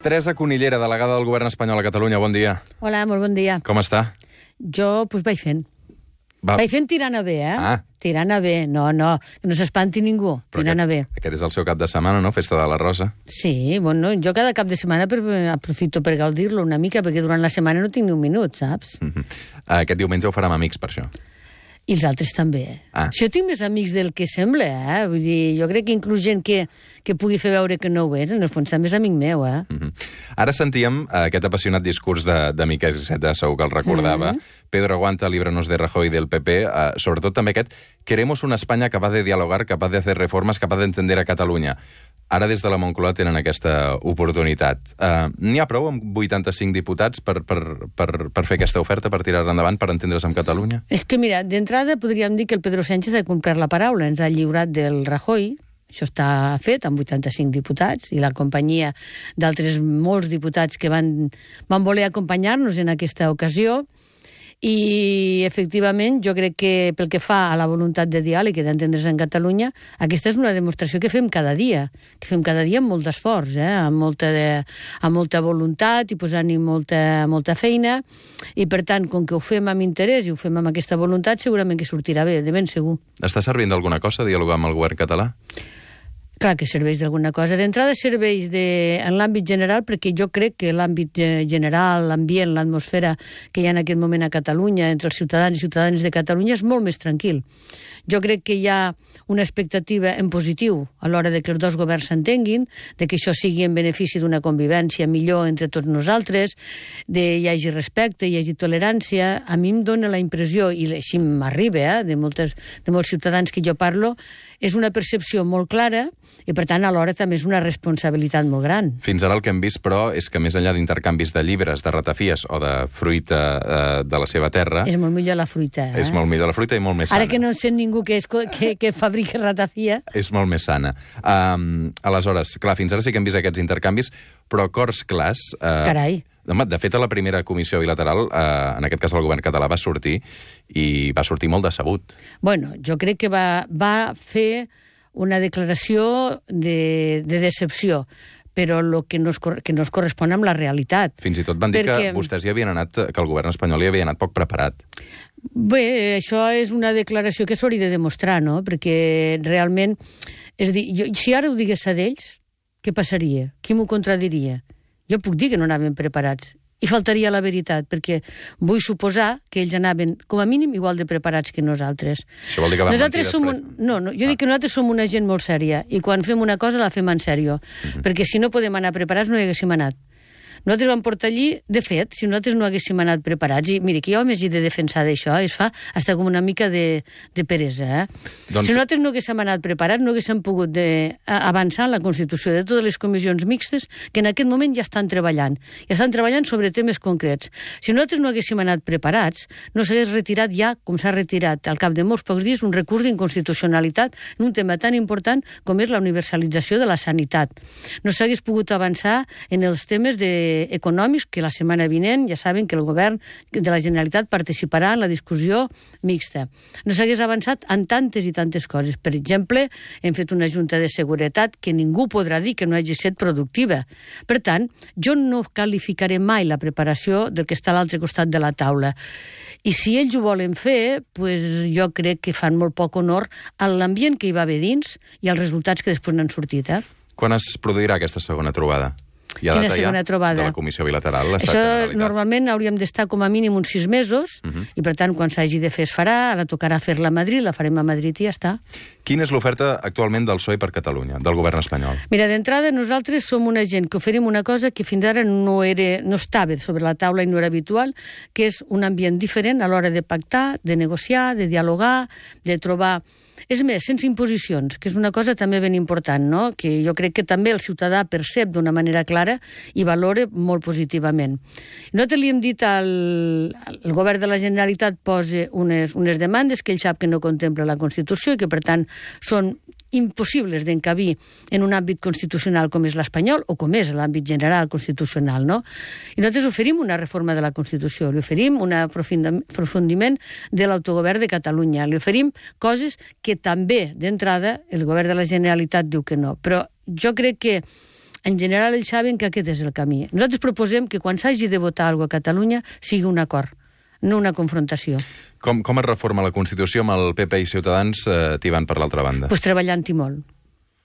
Teresa Conillera, delegada del govern espanyol a Catalunya, bon dia. Hola, molt bon dia. Com està? Jo, doncs, vaig fent. Va... Vaig fent tirant a bé, eh? Ah. Tirant a bé. No, no, que no s'espanti ningú. Però tirant a bé. aquest, aquest és el seu cap de setmana, no? Festa de la Rosa. Sí, bueno, jo cada cap de setmana per, aprofito per gaudir-lo una mica, perquè durant la setmana no tinc ni un minut, saps? Mm -hmm. Aquest diumenge ho farà amb amics, per això. I els altres també. Ah. Jo tinc més amics del que sembla, eh? Vull dir, jo crec que inclús gent que, que pugui fer veure que no ho és, en el fons també és amic meu, eh? Mm -hmm. Ara sentíem eh, aquest apassionat discurs de, de Miquel Iceta, segur que el recordava. Mm -hmm. Pedro Aguanta, Líbranos de Rajoy del PP, eh, sobretot també aquest Queremos una Espanya capaz de dialogar, capaz de hacer reformas, capaz de entender a Catalunya. Ara des de la Moncloa tenen aquesta oportunitat. Uh, N'hi ha prou amb 85 diputats per, per, per, per fer aquesta oferta, per tirar endavant, per entendre's amb Catalunya? És que, mira, d'entrada podríem dir que el Pedro Sánchez ha complert la paraula, ens ha lliurat del Rajoy, això està fet amb 85 diputats i la companyia d'altres molts diputats que van, van voler acompanyar-nos en aquesta ocasió i efectivament jo crec que pel que fa a la voluntat de diàleg i d'entendre's en Catalunya, aquesta és una demostració que fem cada dia, que fem cada dia amb molt d'esforç, eh? amb, molta de, amb molta voluntat i posant-hi molta, molta feina, i per tant, com que ho fem amb interès i ho fem amb aquesta voluntat, segurament que sortirà bé, de ben segur. Està servint d'alguna cosa dialogar amb el govern català? Clar que serveix d'alguna cosa. D'entrada serveix de, en l'àmbit general, perquè jo crec que l'àmbit eh, general, l'ambient, l'atmosfera que hi ha en aquest moment a Catalunya, entre els ciutadans i ciutadanes de Catalunya, és molt més tranquil. Jo crec que hi ha una expectativa en positiu a l'hora de que els dos governs s'entenguin, de que això sigui en benefici d'una convivència millor entre tots nosaltres, de hi hagi respecte, hi hagi tolerància. A mi em dóna la impressió, i així m'arriba, eh, de, moltes, de molts ciutadans que jo parlo, és una percepció molt clara i, per tant, alhora també és una responsabilitat molt gran. Fins ara el que hem vist, però, és que més enllà d'intercanvis de llibres, de ratafies o de fruita eh, de la seva terra... És molt millor la fruita, eh? És molt millor la fruita i molt més sana. Ara que no sent ningú que, és, que, que fabrica ratafia... És molt més sana. Um, aleshores, clar, fins ara sí que hem vist aquests intercanvis, però acords clars... Uh, Carai. Home, de fet, a la primera comissió bilateral, eh, en aquest cas el govern català va sortir, i va sortir molt decebut. Bueno, jo crec que va, va fer una declaració de, de decepció però el que no, es, que no es correspon amb la realitat. Fins i tot van dir perquè... que vostès hi havien anat, que el govern espanyol hi havia anat poc preparat. Bé, això és una declaració que s'hauria de demostrar, no? Perquè realment... És dir, jo, si ara ho digués a d'ells, què passaria? Qui m'ho contradiria? Jo puc dir que no anaven preparats. I faltaria la veritat, perquè vull suposar que ells anaven, com a mínim, igual de preparats que nosaltres. Això vol dir que van nosaltres som un... No, no, jo ah. dic que nosaltres som una gent molt sèria, i quan fem una cosa la fem en sèrio, uh -huh. perquè si no podem anar preparats no hi haguéssim anat. Nosaltres vam portar allí, de fet, si nosaltres no haguéssim anat preparats, i miri, que jo he de defensar d'això, es fa hasta com una mica de, de peresa, eh? Doncs... Si nosaltres no haguéssim anat preparats, no haguéssim pogut de, avançar en la constitució de totes les comissions mixtes que en aquest moment ja estan treballant. Ja estan treballant sobre temes concrets. Si nosaltres no haguéssim anat preparats, no s'hagués retirat ja, com s'ha retirat al cap de molts pocs dies, un recurs d'inconstitucionalitat en un tema tan important com és la universalització de la sanitat. No s'hagués pogut avançar en els temes de econòmics, que la setmana vinent ja saben que el govern de la Generalitat participarà en la discussió mixta. No s'hagués avançat en tantes i tantes coses. Per exemple, hem fet una junta de seguretat que ningú podrà dir que no hagi estat productiva. Per tant, jo no qualificaré mai la preparació del que està a l'altre costat de la taula. I si ells ho volen fer, pues jo crec que fan molt poc honor a l'ambient que hi va haver dins i als resultats que després n'han sortit. Eh? Quan es produirà aquesta segona trobada? Hi ha Quina segona trobada? De la Comissió Bilateral. Això normalment hauríem d'estar com a mínim uns sis mesos, uh -huh. i per tant, quan s'hagi de fer es farà, ara tocarà fer-la a Madrid, la farem a Madrid i ja està. Quina és l'oferta actualment del PSOE per Catalunya, del govern espanyol? Mira, d'entrada, nosaltres som una gent que oferim una cosa que fins ara no, era, no estava sobre la taula i no era habitual, que és un ambient diferent a l'hora de pactar, de negociar, de dialogar, de trobar és més, sense imposicions, que és una cosa també ben important, no? que jo crec que també el ciutadà percep d'una manera clara i valora molt positivament. Nosaltres li hem dit al, al govern de la Generalitat posa unes, unes demandes que ell sap que no contempla la Constitució i que, per tant, són impossibles d'encabir en un àmbit constitucional com és l'espanyol o com és l'àmbit general constitucional, no? I nosaltres oferim una reforma de la Constitució, li oferim un aprofundiment de l'autogovern de Catalunya, li oferim coses que també, d'entrada, el govern de la Generalitat diu que no. Però jo crec que en general ells saben que aquest és el camí. Nosaltres proposem que quan s'hagi de votar alguna a Catalunya sigui un acord, no una confrontació. Com, com es reforma la Constitució amb el PP i Ciutadans eh, tibant per l'altra banda? Pues treballant-hi molt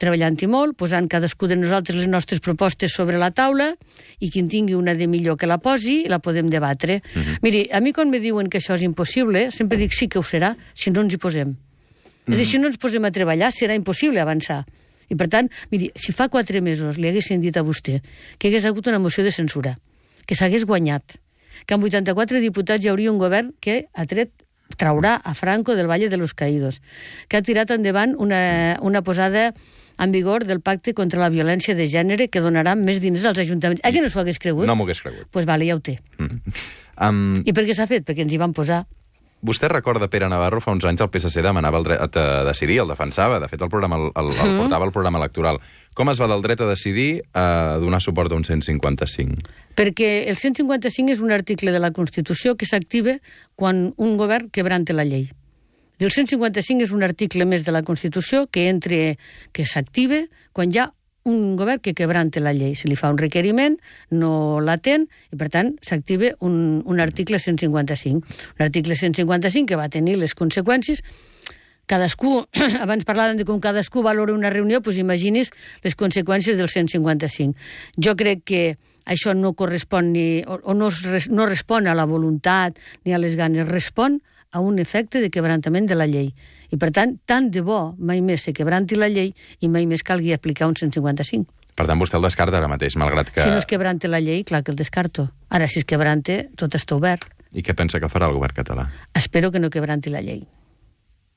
treballant-hi molt, posant cadascú de nosaltres les nostres propostes sobre la taula i qui en tingui una de millor que la posi, la podem debatre. Uh -huh. Miri, a mi quan me diuen que això és impossible, sempre dic sí que ho serà, si no ens hi posem. Uh -huh. És a dir, si no ens posem a treballar, serà impossible avançar. I per tant, miri, si fa quatre mesos li haguessin dit a vostè que hagués hagut una moció de censura, que s'hagués guanyat, que amb 84 diputats hi hauria un govern que ha tret traurà a Franco del Valle de los Caídos, que ha tirat endavant una, una posada en vigor del pacte contra la violència de gènere que donarà més diners als ajuntaments. Eh que no s'ho hagués cregut? No m'ho hagués cregut. Doncs pues vale, ja ho té. Mm. Um, I per què s'ha fet? Perquè ens hi van posar. Vostè recorda Pere Navarro, fa uns anys el PSC demanava el dret a decidir, el defensava, de fet el, programa, el, el, el mm. portava el programa electoral. Com es va del dret a decidir a donar suport a un 155? Perquè el 155 és un article de la Constitució que s'activa quan un govern quebrante la llei. El 155 és un article més de la Constitució que entre que s'active quan hi ha un govern que quebrante la llei. Se li fa un requeriment, no l'atén, i per tant s'activa un, un article 155. Un article 155 que va tenir les conseqüències cadascú, abans parlàvem de com cadascú valora una reunió, doncs imagini's les conseqüències del 155. Jo crec que això no correspon ni, o, o no, no respon a la voluntat ni a les ganes, respon un efecte de quebrantament de la llei. I, per tant, tant de bo mai més se quebranti la llei i mai més calgui aplicar un 155. Per tant, vostè el descarta ara mateix, malgrat que... Si no es quebrante la llei, clar que el descarto. Ara, si es quebrante, tot està obert. I què pensa que farà el govern català? Espero que no quebranti la llei.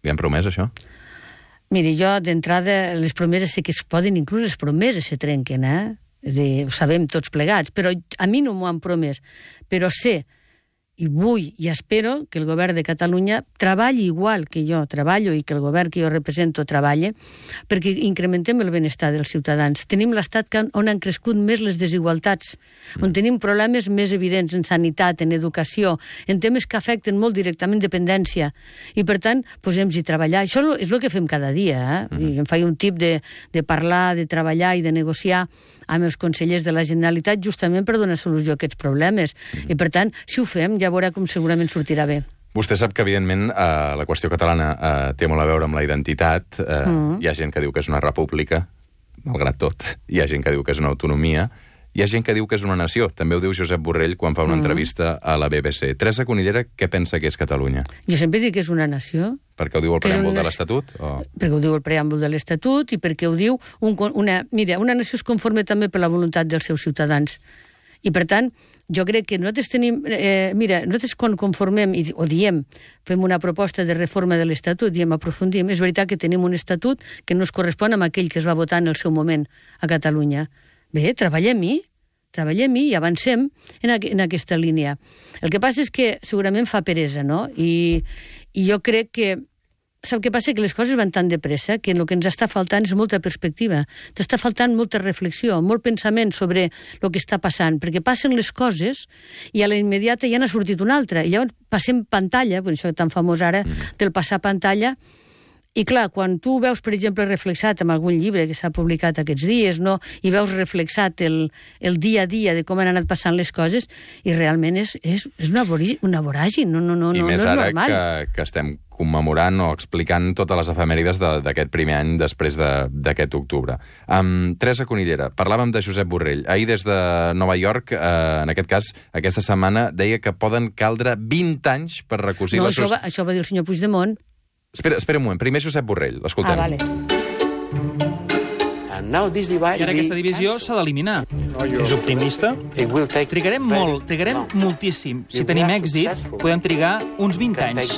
Li han promès, això? Miri, jo, d'entrada, les promeses sé que es poden, inclús les promeses se trenquen, eh? De, ho sabem tots plegats, però a mi no m'ho han promès. Però sé i vull i espero que el govern de Catalunya treballi igual que jo treballo i que el govern que jo represento treballe perquè incrementem el benestar dels ciutadans. Tenim l'estat on han crescut més les desigualtats, on mm. tenim problemes més evidents en sanitat, en educació, en temes que afecten molt directament dependència. I, per tant, posem-hi treballar. Això és el que fem cada dia. Eh? Mm. I em faig un tip de, de parlar, de treballar i de negociar amb els consellers de la Generalitat justament per donar solució a aquests problemes. Mm. I, per tant, si ho fem, ja veurà com segurament sortirà bé. Vostè sap que, evidentment, eh, la qüestió catalana eh, té molt a veure amb la identitat. Eh, mm. Hi ha gent que diu que és una república, malgrat tot. Hi ha gent que diu que és una autonomia. Hi ha gent que diu que és una nació. També ho diu Josep Borrell quan fa una mm. entrevista a la BBC. Teresa Conillera, què pensa que és Catalunya? Jo sempre dic que és una nació. Perquè ho diu el preàmbul una... de l'Estatut? O... Perquè ho diu el preàmbul de l'Estatut i perquè ho diu... Un, una, mira, una nació es conforma també per la voluntat dels seus ciutadans. I, per tant, jo crec que nosaltres tenim... Eh, mira, nosaltres quan conformem i, o diem, fem una proposta de reforma de l'Estatut, diem, aprofundim, és veritat que tenim un Estatut que no es correspon amb aquell que es va votar en el seu moment a Catalunya. Bé, treballem-hi, treballem-hi i avancem en, aqu en aquesta línia. El que passa és que segurament fa peresa, no? I, i jo crec que Sap què passa? Que les coses van tan de pressa que el que ens està faltant és molta perspectiva. Ens està faltant molta reflexió, molt pensament sobre el que està passant, perquè passen les coses i a la immediata ja n'ha sortit una altra. I llavors passem pantalla, per això tan famós ara, mm. del passar pantalla, i clar, quan tu veus, per exemple, reflexat en algun llibre que s'ha publicat aquests dies, no? i veus reflexat el, el dia a dia de com han anat passant les coses, i realment és, és, és una, una voràgin, no, no, no, I no, més no és ara normal. Que, que estem commemorant o explicant totes les efemèrides d'aquest primer any després d'aquest de, octubre. Um, Teresa Conillera, parlàvem de Josep Borrell. Ahir des de Nova York, eh, en aquest cas, aquesta setmana, deia que poden caldre 20 anys per recosir... No, això, va, això va dir el senyor Puigdemont. Espera, espera un moment. Primer Josep Borrell, l'escoltem. Ah, vale. I ara aquesta divisió s'ha d'eliminar. És optimista? Trigarem molt, trigarem moltíssim. Si tenim èxit, podem trigar uns 20 anys.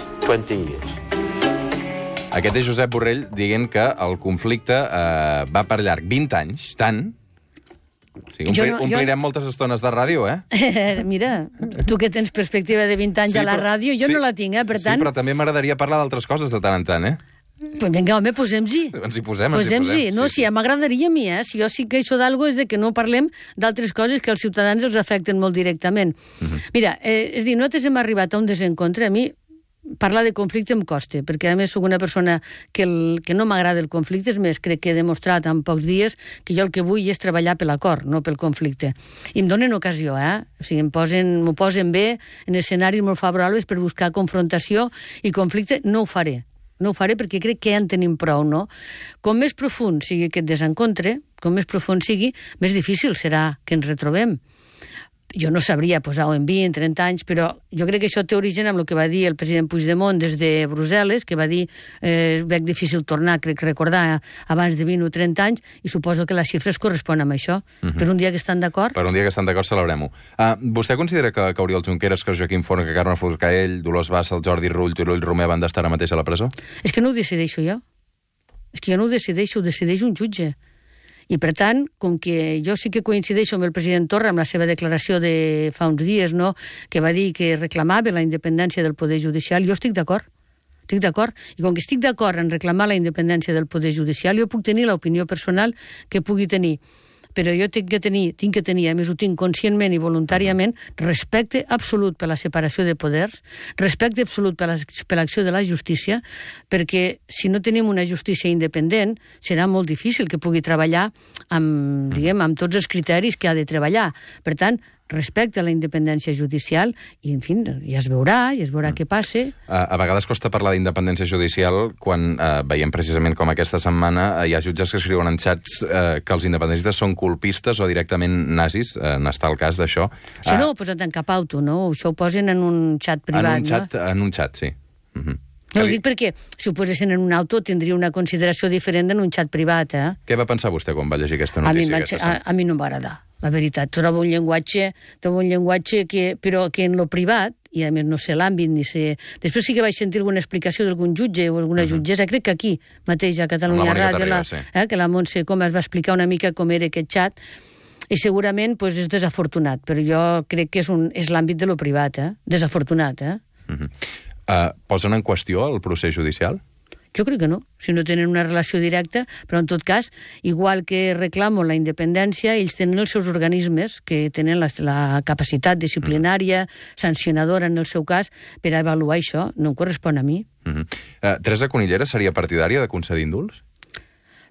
Aquest és Josep Borrell dient que el conflicte eh, va per llarg 20 anys, tant, sigui, omplir, no, omplirem jo... moltes estones de ràdio, eh? Mira, tu que tens perspectiva de 20 anys sí, a la ràdio, jo sí, no la tinc, eh? Per tant... Sí, però també m'agradaria parlar d'altres coses de tant en tant, eh? Pues vinga, home, posem-hi. Ens hi posem, posem ens hi posem. No, sí, sí. m'agradaria a mi, eh? Si jo sí que això d'algo és de que no parlem d'altres coses que els ciutadans els afecten molt directament. Uh mhm. -huh. Mira, eh, és dir, nosaltres hem arribat a un desencontre. A mi parlar de conflicte em costa, perquè a més sóc una persona que, el, que no m'agrada el conflicte, és més, crec que he demostrat en pocs dies que jo el que vull és treballar per l'acord, no pel conflicte. I em donen ocasió, eh? O sigui, m'ho posen, posen bé en escenaris molt favorables per buscar confrontació i conflicte, no ho faré. No ho faré perquè crec que ja en tenim prou, no? Com més profund sigui aquest desencontre, com més profund sigui, més difícil serà que ens retrobem jo no sabria posar-ho en 20, 30 anys, però jo crec que això té origen amb el que va dir el president Puigdemont des de Brussel·les, que va dir eh, veig difícil tornar, crec recordar, abans de 20 o 30 anys, i suposo que les xifres corresponen amb això. Uh mhm. -huh. Per un dia que estan d'acord... Per un dia que estan d'acord, celebrem-ho. Uh, vostè considera que, que Oriol Junqueras, que Joaquim Forn, que Carme Forcaell, Dolors Bassa, el Jordi Rull, Turull Romer van d'estar ara mateix a la presó? És que no ho decideixo jo. És que jo no ho decideixo, ho decideix un jutge. I, per tant, com que jo sí que coincideixo amb el president Torra, amb la seva declaració de fa uns dies, no?, que va dir que reclamava la independència del Poder Judicial, jo estic d'acord. Estic d'acord. I com que estic d'acord en reclamar la independència del Poder Judicial, jo puc tenir l'opinió personal que pugui tenir però jo tinc que tenir, tinc que tenir, a més ho tinc conscientment i voluntàriament, respecte absolut per la separació de poders, respecte absolut per l'acció de la justícia, perquè si no tenim una justícia independent, serà molt difícil que pugui treballar amb, diguem, amb tots els criteris que ha de treballar. Per tant, respecte a la independència judicial i, en fi, ja es veurà, i es veurà mm. què passa. A, a vegades costa parlar d'independència judicial quan eh, veiem precisament com aquesta setmana eh, hi ha jutges que escriuen en xats eh, que els independentistes són colpistes o directament nazis, eh, n'està el cas d'això. Això no ho ha posat en cap auto, no? Això ho posen en un xat privat, en un xat, no? En un xat, sí. Uh -huh. No ho dic perquè si ho posessin en un auto tindria una consideració diferent en un xat privat, eh? Què va pensar vostè quan va llegir aquesta notícia? A mi, a, a mi no em va agradar la veritat. Trobo un llenguatge, trobo un llenguatge que, però que en lo privat, i a més no sé l'àmbit ni sé... Després sí que vaig sentir alguna explicació d'algun jutge o alguna uh -huh. jutgessa, crec que aquí mateix a Catalunya Ràdio, la, sí. eh, que la Montse com es va explicar una mica com era aquest xat, i segurament pues, és desafortunat, però jo crec que és, un, és l'àmbit de lo privat, eh? desafortunat. Eh? Uh -huh. uh, posen en qüestió el procés judicial? Jo crec que no, si no tenen una relació directa, però en tot cas, igual que reclamo la independència, ells tenen els seus organismes que tenen la, la capacitat disciplinària, sancionadora en el seu cas, per a avaluar això. No em correspon a mi. Uh -huh. uh, Teresa Conillera seria partidària de concedir indults?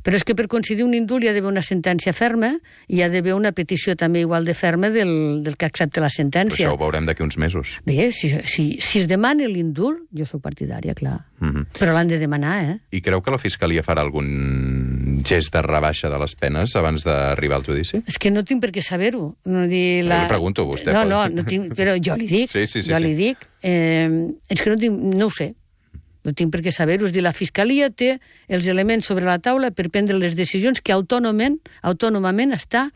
Però és que per concedir un indult hi ha d'haver una sentència ferma i hi ha d'haver una petició també igual de ferma del, del que accepta la sentència. Però això ho veurem d'aquí uns mesos. Bé, si, si, si es demana l'indult, jo sóc partidària, clar. Mm -hmm. Però l'han de demanar, eh? I creu que la Fiscalia farà algun gest de rebaixa de les penes abans d'arribar al judici? És que no tinc per què saber-ho. No dir la... Jo pregunto, vostè. No, no, no tinc, però jo li dic. Sí, sí, sí, jo sí. li dic. Eh, és que no, tinc, no ho sé no tinc per què saber-ho, és dir, la Fiscalia té els elements sobre la taula per prendre les decisions que autònomament, autònomament està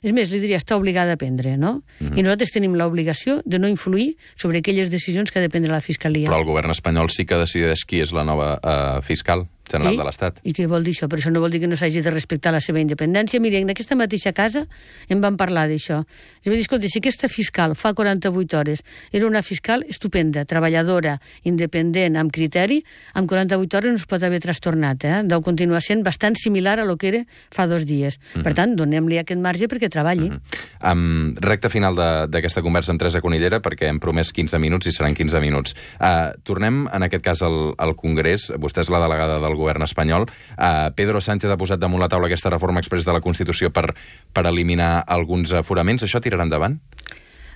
és més, li diria, està obligada a prendre, no? Mm -hmm. I nosaltres tenim l'obligació de no influir sobre aquelles decisions que ha de prendre la Fiscalia. Però el govern espanyol sí que decideix qui és la nova uh, fiscal general I, de l'Estat. I què vol dir això? Però això no vol dir que no s'hagi de respectar la seva independència. Miri, en aquesta mateixa casa em van parlar d'això. Es va dir, escolta, si aquesta fiscal fa 48 hores era una fiscal estupenda, treballadora, independent, amb criteri, amb 48 hores no es pot haver trastornat, eh? Deu continuar sent bastant similar a lo que era fa dos dies. Mm -hmm. Per tant, donem-li aquest marge perquè treballi. Mm -hmm. um, recta final d'aquesta conversa amb Teresa Conillera, perquè hem promès 15 minuts i seran 15 minuts. Uh, tornem, en aquest cas, al, al Congrés. Vostè és la delegada del govern espanyol. Uh, Pedro Sánchez ha posat damunt la taula aquesta reforma express de la Constitució per, per eliminar alguns aforaments. Això tirarà endavant?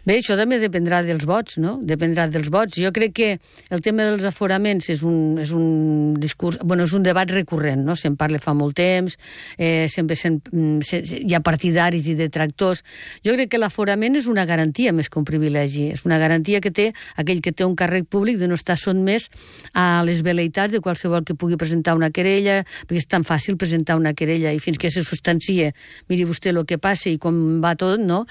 Bé, això també dependrà dels vots, no? Dependrà dels vots. Jo crec que el tema dels aforaments és un, és un discurs... Bueno, és un debat recurrent, no? Se'n parla fa molt temps, eh, sempre se, mm, se, hi ha partidaris i detractors. Jo crec que l'aforament és una garantia més que un privilegi. És una garantia que té aquell que té un càrrec públic de no estar sotmès a les veleïtats de qualsevol que pugui presentar una querella, perquè és tan fàcil presentar una querella i fins que se substancia, miri vostè el que passa i com va tot, no?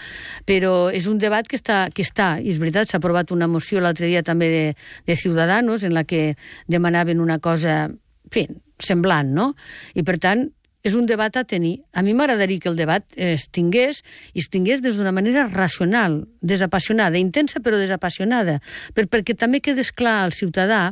Però és un debat que està, que està, i és veritat, s'ha aprovat una moció l'altre dia també de, de Ciudadanos en la que demanaven una cosa, en fi, semblant, no? I per tant, és un debat a tenir. A mi m'agradaria que el debat es tingués i es tingués des d'una manera racional, desapassionada, intensa però desapassionada, per, perquè també quedés clar al ciutadà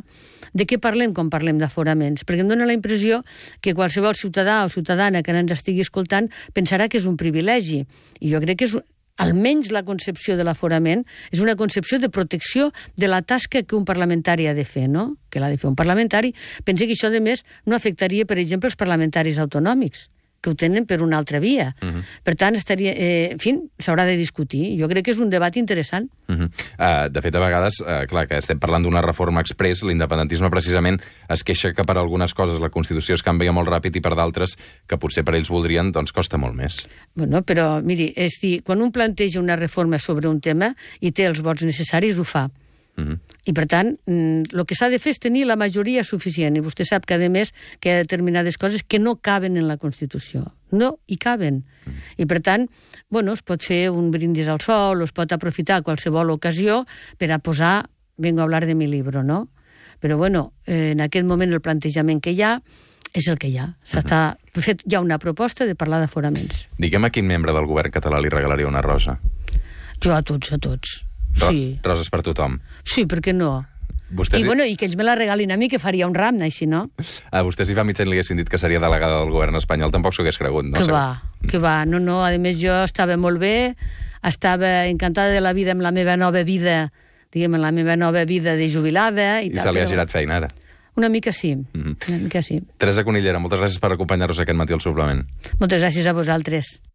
de què parlem quan parlem d'aforaments, perquè em dóna la impressió que qualsevol ciutadà o ciutadana que ens estigui escoltant pensarà que és un privilegi. I jo crec que és, almenys la concepció de l'aforament és una concepció de protecció de la tasca que un parlamentari ha de fer, no? Que l'ha de fer un parlamentari. Pensa que això, de més, no afectaria, per exemple, els parlamentaris autonòmics que ho tenen per una altra via. Uh -huh. Per tant, estaria, eh, en fi, s'haurà de discutir. Jo crec que és un debat interessant. Uh -huh. uh, de fet, a vegades, uh, clar, que estem parlant d'una reforma express, l'independentisme precisament es queixa que per algunes coses la Constitució es canvia molt ràpid i per d'altres que potser per ells voldrien, doncs costa molt més. Bueno, però, miri, és dir, quan un planteja una reforma sobre un tema i té els vots necessaris, ho fa. -huh. I, per tant, el mm, que s'ha de fer és tenir la majoria suficient. I vostè sap que, a més, que hi ha determinades coses que no caben en la Constitució. No hi caben. -huh. I, per tant, bueno, es pot fer un brindis al sol, o es pot aprofitar qualsevol ocasió per a posar, vengo a hablar de mi libro, no? Però, bueno, en aquest moment el plantejament que hi ha és el que hi ha. S'està uh -huh. fet, hi ha una proposta de parlar d'aforaments. Diguem a quin membre del govern català li regalaria una rosa. Jo a tots, a tots. Ro Sí. Roses per tothom. Sí, per què no? Vostès... I, bueno, I que ells me la regalin a mi, que faria un ram, així, no? A vostè si fa mig any li haguessin dit que seria delegada del govern espanyol, tampoc s'ho hagués cregut, no? Que va, que va. No, no, a més jo estava molt bé, estava encantada de la vida amb la meva nova vida, diguem, la meva nova vida de jubilada. I, I tal, se li ha però girat feina, ara. Una mica sí, Mm -hmm. una mica sí. Teresa Conillera, moltes gràcies per acompanyar-nos aquest matí al suplement. Moltes gràcies a vosaltres.